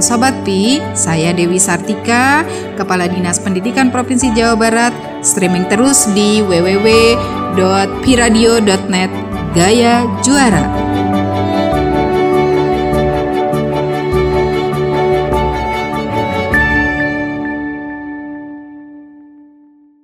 Sobat Pi, saya Dewi Sartika, Kepala Dinas Pendidikan Provinsi Jawa Barat, streaming terus di www.piradio.net Gaya Juara.